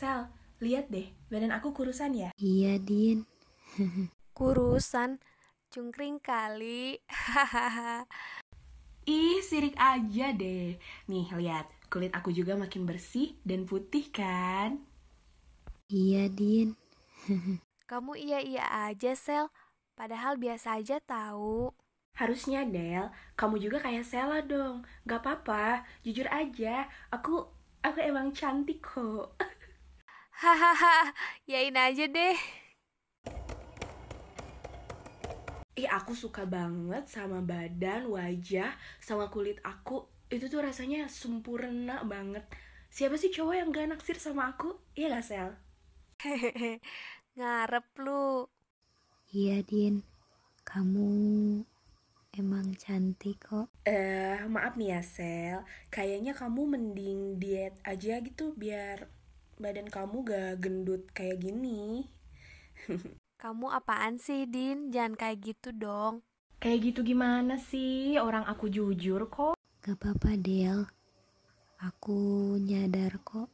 Sel, lihat deh, badan aku kurusan ya? Iya, Din. Kurusan, cungkring kali. Hahaha. Ih, sirik aja deh. Nih, lihat, kulit aku juga makin bersih dan putih kan? Iya, Din. Kamu iya-iya aja, Sel. Padahal biasa aja tahu. Harusnya, Del, kamu juga kayak Sela dong. Gak apa-apa, jujur aja. Aku, aku emang cantik kok. Hahaha, yain aja deh. Ih, aku suka banget sama badan, wajah, sama kulit aku. Itu tuh rasanya sempurna banget. Siapa sih cowok yang gak naksir sama aku? Iya gak, Sel? Hehehe, ngarep lu. Iya, Din. Kamu emang cantik kok. Eh, maaf nih ya, Sel. Kayaknya kamu mending diet aja gitu biar badan kamu gak gendut kayak gini. Kamu apaan sih, Din? Jangan kayak gitu dong. Kayak gitu gimana sih? Orang aku jujur kok. Gak apa-apa, Del. Aku nyadar kok.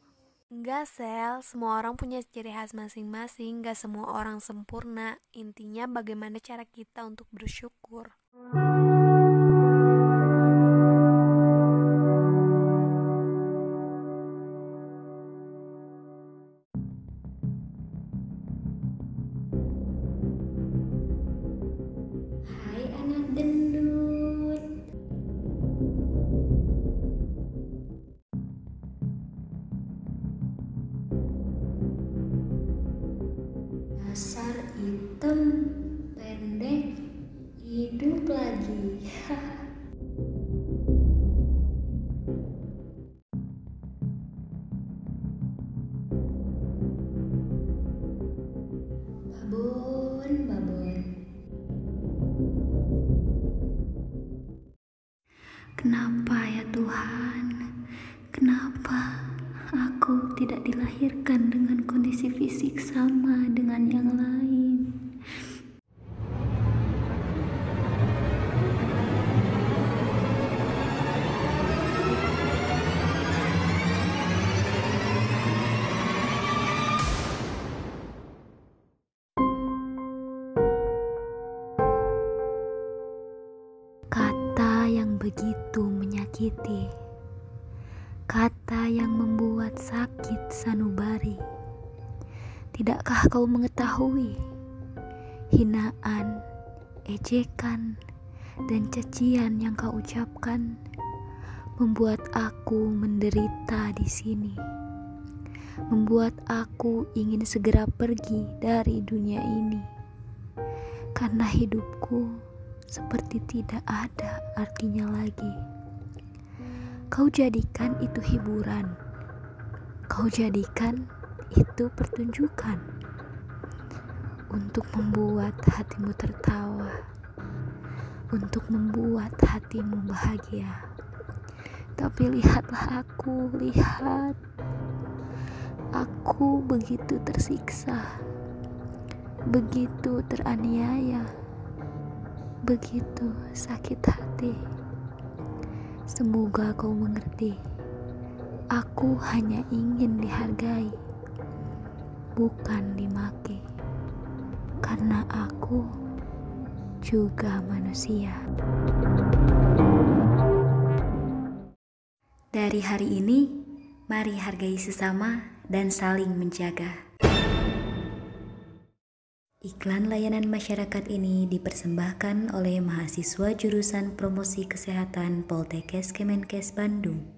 Enggak, Sel. Semua orang punya ciri khas masing-masing. Gak semua orang sempurna. Intinya bagaimana cara kita untuk bersyukur. Hai Dasar hitam, pendek, hidup lagi. babon, babon. Kenapa ya Tuhan? Kenapa tidak dilahirkan dengan kondisi fisik sama dengan yang lain? Kata yang begitu menyakiti, kata yang membuat sakit sanubari. Tidakkah kau mengetahui hinaan, ejekan, dan cacian yang kau ucapkan membuat aku menderita di sini, membuat aku ingin segera pergi dari dunia ini karena hidupku seperti tidak ada artinya lagi. Kau jadikan itu hiburan, kau jadikan itu pertunjukan. Untuk membuat hatimu tertawa, untuk membuat hatimu bahagia. Tapi lihatlah aku, lihat. Aku begitu tersiksa, begitu teraniaya. Begitu sakit hati. Semoga kau mengerti. Aku hanya ingin dihargai, bukan dimaki. Karena aku juga manusia. Dari hari ini, mari hargai sesama dan saling menjaga. Iklan layanan masyarakat ini dipersembahkan oleh mahasiswa jurusan Promosi Kesehatan Poltekkes Kemenkes Bandung.